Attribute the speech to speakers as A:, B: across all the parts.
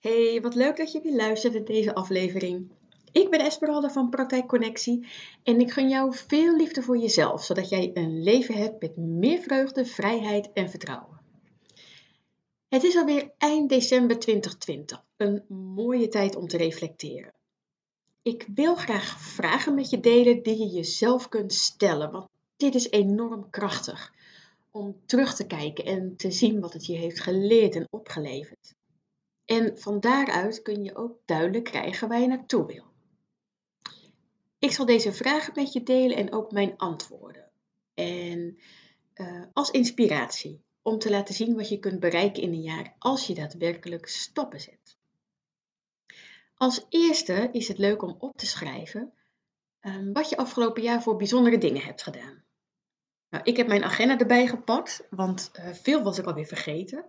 A: Hey, wat leuk dat je weer luistert naar deze aflevering. Ik ben Esmeralda van Praktijk Connectie en ik gun jou veel liefde voor jezelf, zodat jij een leven hebt met meer vreugde, vrijheid en vertrouwen. Het is alweer eind december 2020, een mooie tijd om te reflecteren. Ik wil graag vragen met je delen die je jezelf kunt stellen, want dit is enorm krachtig om terug te kijken en te zien wat het je heeft geleerd en opgeleverd. En van daaruit kun je ook duidelijk krijgen waar je naartoe wil. Ik zal deze vragen met je delen en ook mijn antwoorden. En uh, als inspiratie om te laten zien wat je kunt bereiken in een jaar als je daadwerkelijk stappen zet. Als eerste is het leuk om op te schrijven um, wat je afgelopen jaar voor bijzondere dingen hebt gedaan. Nou, ik heb mijn agenda erbij gepakt, want uh, veel was ik alweer vergeten.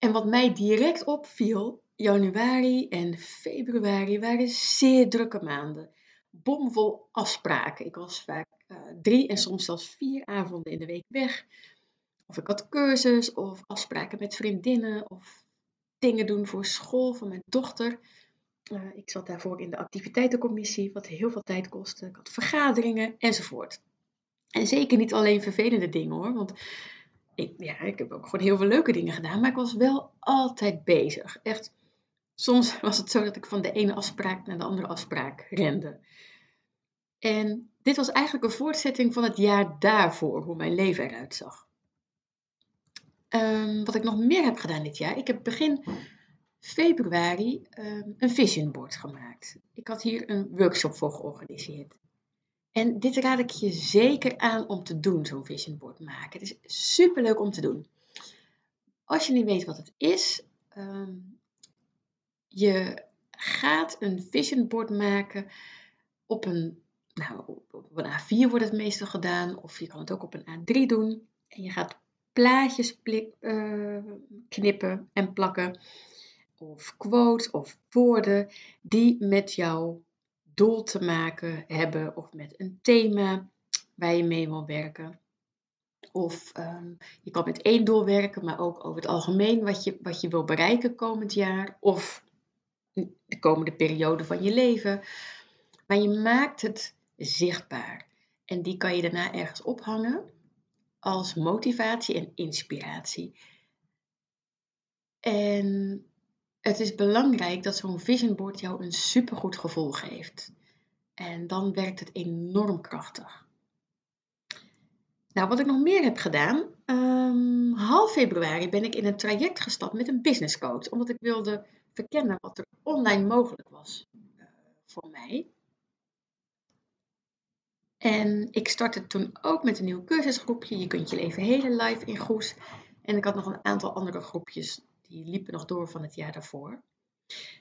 A: En wat mij direct opviel, januari en februari waren zeer drukke maanden. Bomvol afspraken. Ik was vaak uh, drie en soms zelfs vier avonden in de week weg. Of ik had cursus of afspraken met vriendinnen of dingen doen voor school van mijn dochter. Uh, ik zat daarvoor in de activiteitencommissie, wat heel veel tijd kostte. Ik had vergaderingen enzovoort. En zeker niet alleen vervelende dingen hoor, want ik, ja, ik heb ook gewoon heel veel leuke dingen gedaan, maar ik was wel altijd bezig. Echt, soms was het zo dat ik van de ene afspraak naar de andere afspraak rende. En dit was eigenlijk een voortzetting van het jaar daarvoor, hoe mijn leven eruit zag. Um, wat ik nog meer heb gedaan dit jaar, ik heb begin februari um, een vision board gemaakt. Ik had hier een workshop voor georganiseerd. En dit raad ik je zeker aan om te doen, zo'n vision board maken. Het is super leuk om te doen. Als je niet weet wat het is, um, je gaat een vision board maken op een, nou, op een A4 wordt het meestal gedaan, of je kan het ook op een A3 doen. En je gaat plaatjes uh, knippen en plakken, of quotes of woorden die met jou doel te maken hebben of met een thema waar je mee wil werken. Of um, je kan met één doel werken, maar ook over het algemeen wat je, wat je wil bereiken komend jaar of de komende periode van je leven. Maar je maakt het zichtbaar. En die kan je daarna ergens ophangen als motivatie en inspiratie. En het is belangrijk dat zo'n vision board jou een supergoed gevoel geeft. En dan werkt het enorm krachtig. Nou, wat ik nog meer heb gedaan. Um, half februari ben ik in een traject gestapt met een business coach. Omdat ik wilde verkennen wat er online mogelijk was uh, voor mij. En ik startte toen ook met een nieuw cursusgroepje. Je kunt je leven hele live in Goes. En ik had nog een aantal andere groepjes die liepen nog door van het jaar daarvoor.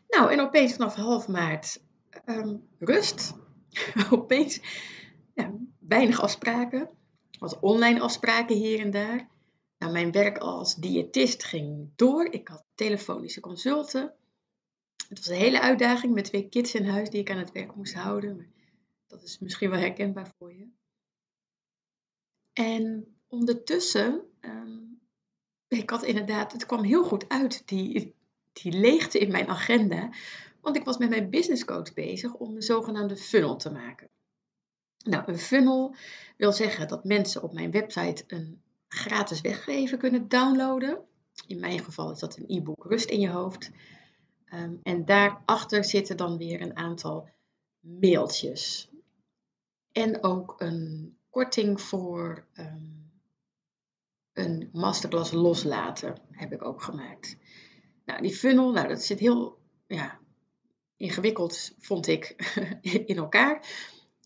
A: Nou, en opeens vanaf half maart um, rust. opeens ja, weinig afspraken. Wat online afspraken hier en daar. Nou, mijn werk als diëtist ging door. Ik had telefonische consulten. Het was een hele uitdaging met twee kids in huis die ik aan het werk moest houden. Dat is misschien wel herkenbaar voor je. En ondertussen um, ik had inderdaad, het kwam heel goed uit, die, die leegte in mijn agenda. Want ik was met mijn business coach bezig om een zogenaamde funnel te maken. Nou, een funnel wil zeggen dat mensen op mijn website een gratis weggeven kunnen downloaden. In mijn geval is dat een e-book Rust in je hoofd. Um, en daarachter zitten dan weer een aantal mailtjes. En ook een korting voor um, een masterclass loslaten heb ik ook gemaakt. Nou, die funnel, nou, dat zit heel ja, ingewikkeld, vond ik, in elkaar.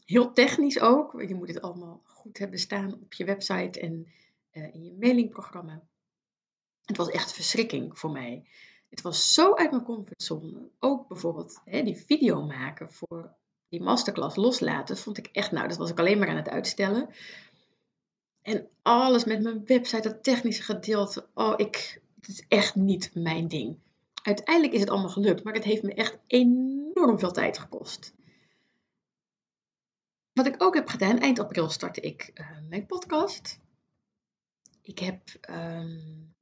A: Heel technisch ook. Je moet het allemaal goed hebben staan op je website en uh, in je mailingprogramma. Het was echt verschrikking voor mij. Het was zo uit mijn comfortzone. Ook bijvoorbeeld hè, die video maken voor die masterclass loslaten, vond ik echt, nou, dat was ik alleen maar aan het uitstellen. En alles met mijn website, dat technische gedeelte. Oh, ik, het is echt niet mijn ding. Uiteindelijk is het allemaal gelukt, maar het heeft me echt enorm veel tijd gekost. Wat ik ook heb gedaan, eind april startte ik uh, mijn podcast. Ik heb um,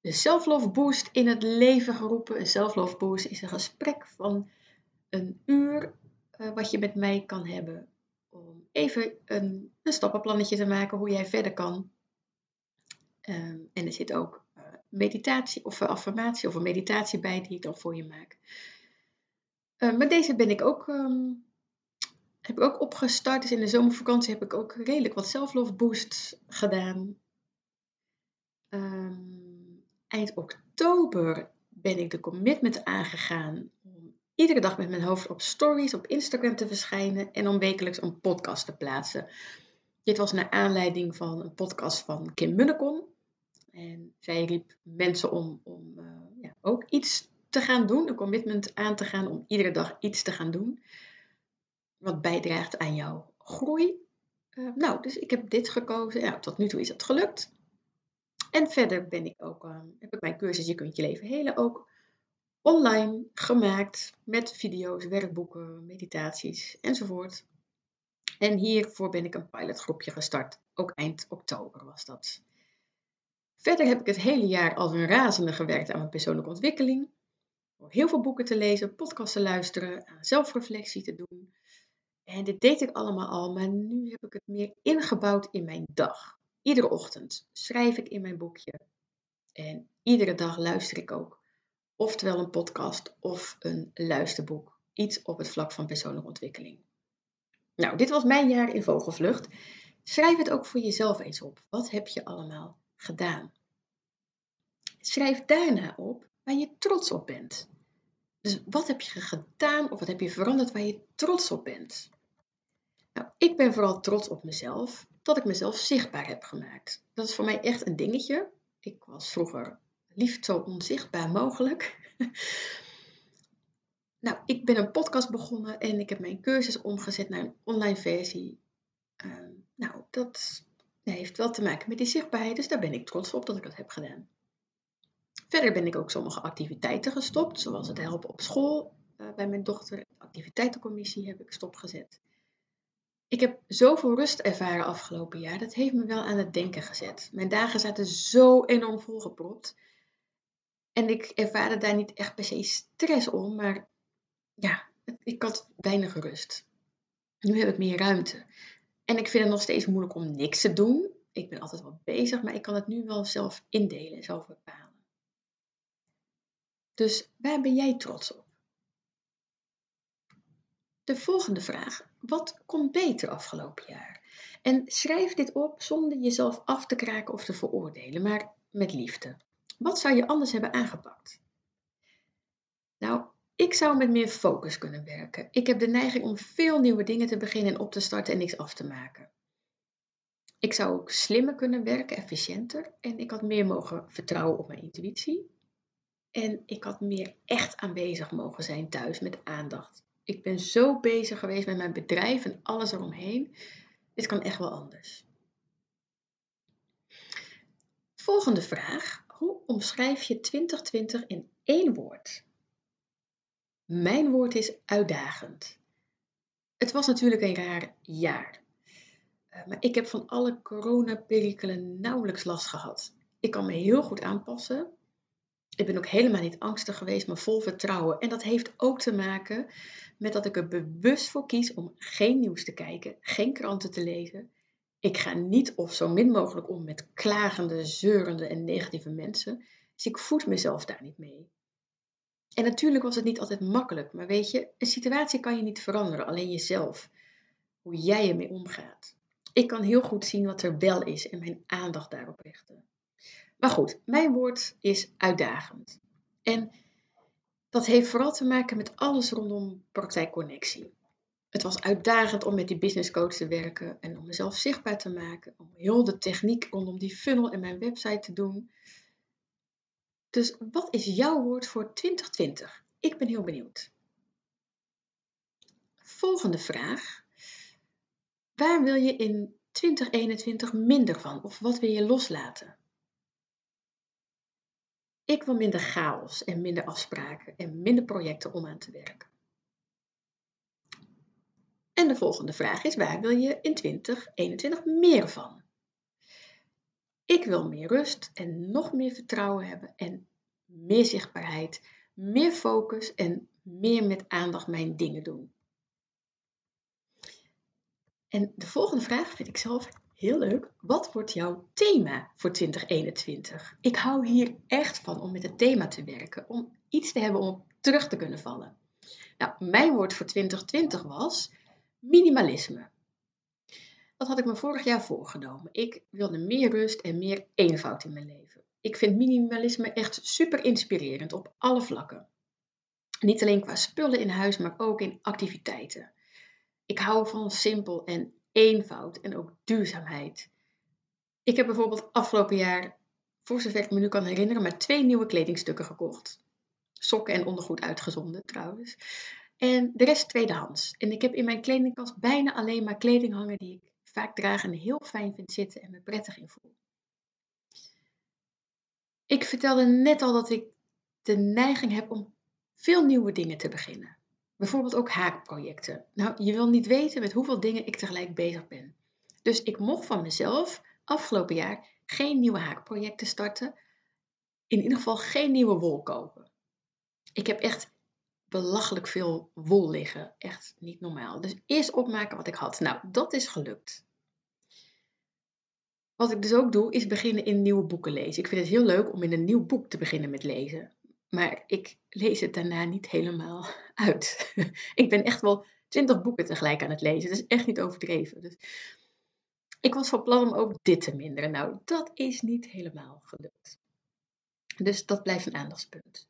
A: de Self-Love Boost in het leven geroepen. Een Self-Love Boost is een gesprek van een uur uh, wat je met mij kan hebben. Even een, een stappenplannetje te maken hoe jij verder kan. Um, en er zit ook uh, meditatie of affirmatie of een meditatie bij die ik dan voor je maak. Uh, maar deze ben ik ook, um, heb ik ook opgestart. Dus in de zomervakantie heb ik ook redelijk wat self-love boosts gedaan. Eind oktober ben ik de commitment aangegaan iedere dag met mijn hoofd op stories op Instagram te verschijnen en om wekelijks een podcast te plaatsen. Dit was naar aanleiding van een podcast van Kim Munnekom. En zij riep mensen om, om uh, ja, ook iets te gaan doen, een commitment aan te gaan om iedere dag iets te gaan doen. Wat bijdraagt aan jouw groei. Uh, nou, dus ik heb dit gekozen. Ja, tot nu toe is het gelukt. En verder ben ik ook, uh, heb ik mijn cursus Je kunt je leven helen ook online gemaakt met video's, werkboeken, meditaties enzovoort. En hiervoor ben ik een pilotgroepje gestart. Ook eind oktober was dat. Verder heb ik het hele jaar als een razende gewerkt aan mijn persoonlijke ontwikkeling. Door heel veel boeken te lezen, podcasts te luisteren, aan zelfreflectie te doen. En dit deed ik allemaal al, maar nu heb ik het meer ingebouwd in mijn dag. Iedere ochtend schrijf ik in mijn boekje. En iedere dag luister ik ook. Oftewel een podcast of een luisterboek. Iets op het vlak van persoonlijke ontwikkeling. Nou, dit was mijn jaar in Vogelvlucht. Schrijf het ook voor jezelf eens op. Wat heb je allemaal gedaan? Schrijf daarna op waar je trots op bent. Dus wat heb je gedaan of wat heb je veranderd waar je trots op bent? Nou, ik ben vooral trots op mezelf dat ik mezelf zichtbaar heb gemaakt. Dat is voor mij echt een dingetje. Ik was vroeger liefst zo onzichtbaar mogelijk. nou, ik ben een podcast begonnen en ik heb mijn cursus omgezet naar een online versie. Uh, nou, dat heeft wel te maken met die zichtbaarheid, dus daar ben ik trots op dat ik dat heb gedaan. Verder ben ik ook sommige activiteiten gestopt, zoals het helpen op school uh, bij mijn dochter. De activiteitencommissie heb ik stopgezet. Ik heb zoveel rust ervaren afgelopen jaar. Dat heeft me wel aan het denken gezet. Mijn dagen zaten zo enorm volgepropt. En ik ervaarde daar niet echt per se stress om, maar ja, ik had weinig rust. Nu heb ik meer ruimte. En ik vind het nog steeds moeilijk om niks te doen. Ik ben altijd wel bezig, maar ik kan het nu wel zelf indelen, zelf bepalen. Dus waar ben jij trots op? De volgende vraag. Wat komt beter afgelopen jaar? En schrijf dit op zonder jezelf af te kraken of te veroordelen, maar met liefde. Wat zou je anders hebben aangepakt? Nou, ik zou met meer focus kunnen werken. Ik heb de neiging om veel nieuwe dingen te beginnen en op te starten en niks af te maken. Ik zou ook slimmer kunnen werken, efficiënter. En ik had meer mogen vertrouwen op mijn intuïtie. En ik had meer echt aanwezig mogen zijn thuis met aandacht. Ik ben zo bezig geweest met mijn bedrijf en alles eromheen. Dit kan echt wel anders. Volgende vraag. Hoe omschrijf je 2020 in één woord? Mijn woord is uitdagend. Het was natuurlijk een raar jaar. Eh, maar ik heb van alle coronaperikelen nauwelijks last gehad. Ik kan me heel goed aanpassen. Ik ben ook helemaal niet angstig geweest, maar vol vertrouwen. En dat heeft ook te maken met dat ik er bewust voor kies om geen nieuws te kijken, geen kranten te lezen. Ik ga niet of zo min mogelijk om met klagende, zeurende en negatieve mensen. Dus ik voed mezelf daar niet mee. En natuurlijk was het niet altijd makkelijk, maar weet je, een situatie kan je niet veranderen, alleen jezelf. Hoe jij ermee omgaat. Ik kan heel goed zien wat er wel is en mijn aandacht daarop richten. Maar goed, mijn woord is uitdagend. En dat heeft vooral te maken met alles rondom praktijkconnectie. Het was uitdagend om met die business coach te werken en om mezelf zichtbaar te maken, om heel de techniek rondom die funnel en mijn website te doen. Dus wat is jouw woord voor 2020? Ik ben heel benieuwd. Volgende vraag. Waar wil je in 2021 minder van of wat wil je loslaten? Ik wil minder chaos en minder afspraken en minder projecten om aan te werken. En de volgende vraag is: waar wil je in 2021 meer van? Ik wil meer rust en nog meer vertrouwen hebben en meer zichtbaarheid, meer focus en meer met aandacht mijn dingen doen. En de volgende vraag vind ik zelf heel leuk. Wat wordt jouw thema voor 2021? Ik hou hier echt van om met het thema te werken, om iets te hebben om op terug te kunnen vallen. Nou, mijn woord voor 2020 was minimalisme. Dat had ik me vorig jaar voorgenomen. Ik wilde meer rust en meer eenvoud in mijn leven. Ik vind minimalisme echt super inspirerend op alle vlakken. Niet alleen qua spullen in huis, maar ook in activiteiten. Ik hou van simpel en eenvoud en ook duurzaamheid. Ik heb bijvoorbeeld afgelopen jaar, voor zover ik me nu kan herinneren, maar twee nieuwe kledingstukken gekocht. Sokken en ondergoed uitgezonden trouwens. En de rest tweedehands. En ik heb in mijn kledingkast bijna alleen maar kleding hangen die ik vaak draag en heel fijn vind zitten en me prettig in voel. Ik vertelde net al dat ik de neiging heb om veel nieuwe dingen te beginnen. Bijvoorbeeld ook haakprojecten. Nou, je wil niet weten met hoeveel dingen ik tegelijk bezig ben. Dus ik mocht van mezelf afgelopen jaar geen nieuwe haakprojecten starten. In ieder geval geen nieuwe wol kopen. Ik heb echt belachelijk veel wol liggen. Echt niet normaal. Dus eerst opmaken wat ik had. Nou, dat is gelukt. Wat ik dus ook doe, is beginnen in nieuwe boeken lezen. Ik vind het heel leuk om in een nieuw boek te beginnen met lezen. Maar ik lees het daarna niet helemaal uit. ik ben echt wel twintig boeken tegelijk aan het lezen. Dat is echt niet overdreven. Dus ik was van plan om ook dit te minderen. Nou, dat is niet helemaal gelukt. Dus dat blijft een aandachtspunt.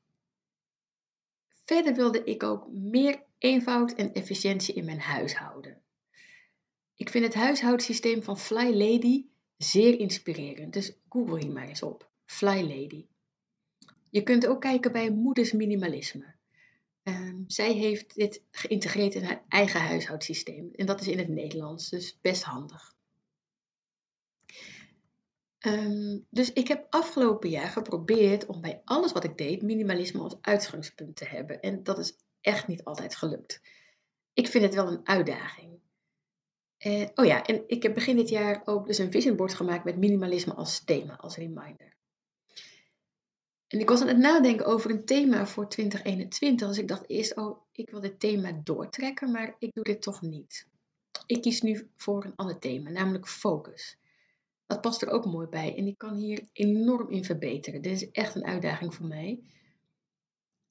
A: Verder wilde ik ook meer eenvoud en efficiëntie in mijn huishouden. Ik vind het huishoudsysteem van Fly Lady zeer inspirerend, dus google hier maar eens op. Fly Lady. Je kunt ook kijken bij Moeders Minimalisme. Um, zij heeft dit geïntegreerd in haar eigen huishoudsysteem. En dat is in het Nederlands, dus best handig. Um, dus ik heb afgelopen jaar geprobeerd om bij alles wat ik deed minimalisme als uitgangspunt te hebben. En dat is echt niet altijd gelukt. Ik vind het wel een uitdaging. Uh, oh ja, en ik heb begin dit jaar ook dus een vision board gemaakt met minimalisme als thema, als reminder. En ik was aan het nadenken over een thema voor 2021. Dus ik dacht eerst, oh, ik wil dit thema doortrekken, maar ik doe dit toch niet. Ik kies nu voor een ander thema, namelijk focus. Dat past er ook mooi bij en ik kan hier enorm in verbeteren. Dit is echt een uitdaging voor mij.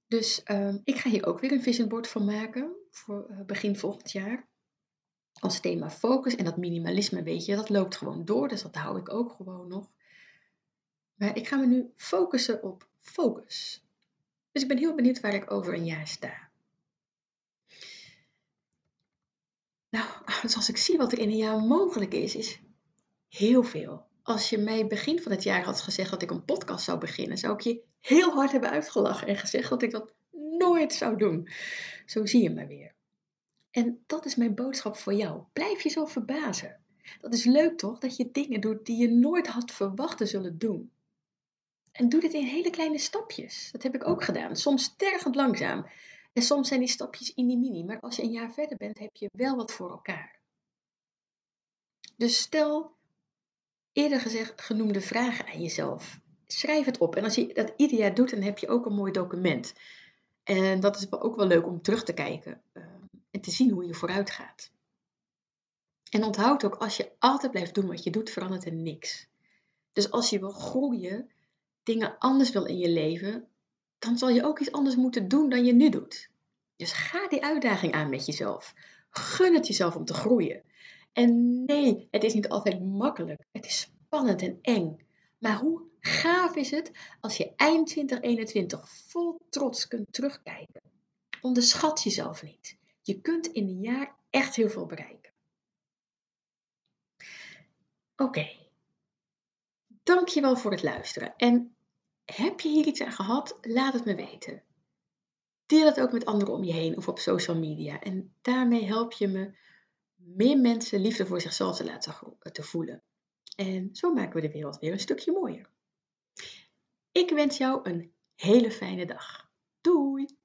A: Dus um, ik ga hier ook weer een vision board van maken voor uh, begin volgend jaar. Als thema focus en dat minimalisme, weet je, dat loopt gewoon door. Dus dat hou ik ook gewoon nog. Maar ik ga me nu focussen op focus. Dus ik ben heel benieuwd waar ik over een jaar sta. Nou, zoals ik zie wat er in een jaar mogelijk is, is heel veel. Als je mij begin van het jaar had gezegd dat ik een podcast zou beginnen, zou ik je heel hard hebben uitgelachen en gezegd dat ik dat nooit zou doen. Zo zie je me weer. En dat is mijn boodschap voor jou. Blijf jezelf verbazen. Dat is leuk toch, dat je dingen doet die je nooit had verwacht te zullen doen. En doe dit in hele kleine stapjes. Dat heb ik ook gedaan. Soms tergend langzaam. En soms zijn die stapjes in die mini. Maar als je een jaar verder bent, heb je wel wat voor elkaar. Dus stel eerder gezegd genoemde vragen aan jezelf. Schrijf het op. En als je dat ieder jaar doet, dan heb je ook een mooi document. En dat is ook wel leuk om terug te kijken uh, en te zien hoe je vooruit gaat. En onthoud ook, als je altijd blijft doen wat je doet, verandert er niks. Dus als je wil groeien, dingen anders wil in je leven, dan zal je ook iets anders moeten doen dan je nu doet. Dus ga die uitdaging aan met jezelf. Gun het jezelf om te groeien. En nee, het is niet altijd makkelijk. Het is spannend en eng. Maar hoe gaaf is het als je eind 2021 vol trots kunt terugkijken? Onderschat jezelf niet. Je kunt in een jaar echt heel veel bereiken. Oké. Okay. Dankjewel voor het luisteren. En heb je hier iets aan gehad? Laat het me weten. Deel het ook met anderen om je heen of op social media. En daarmee help je me meer mensen liefde voor zichzelf te laten te voelen. En zo maken we de wereld weer een stukje mooier. Ik wens jou een hele fijne dag. Doei!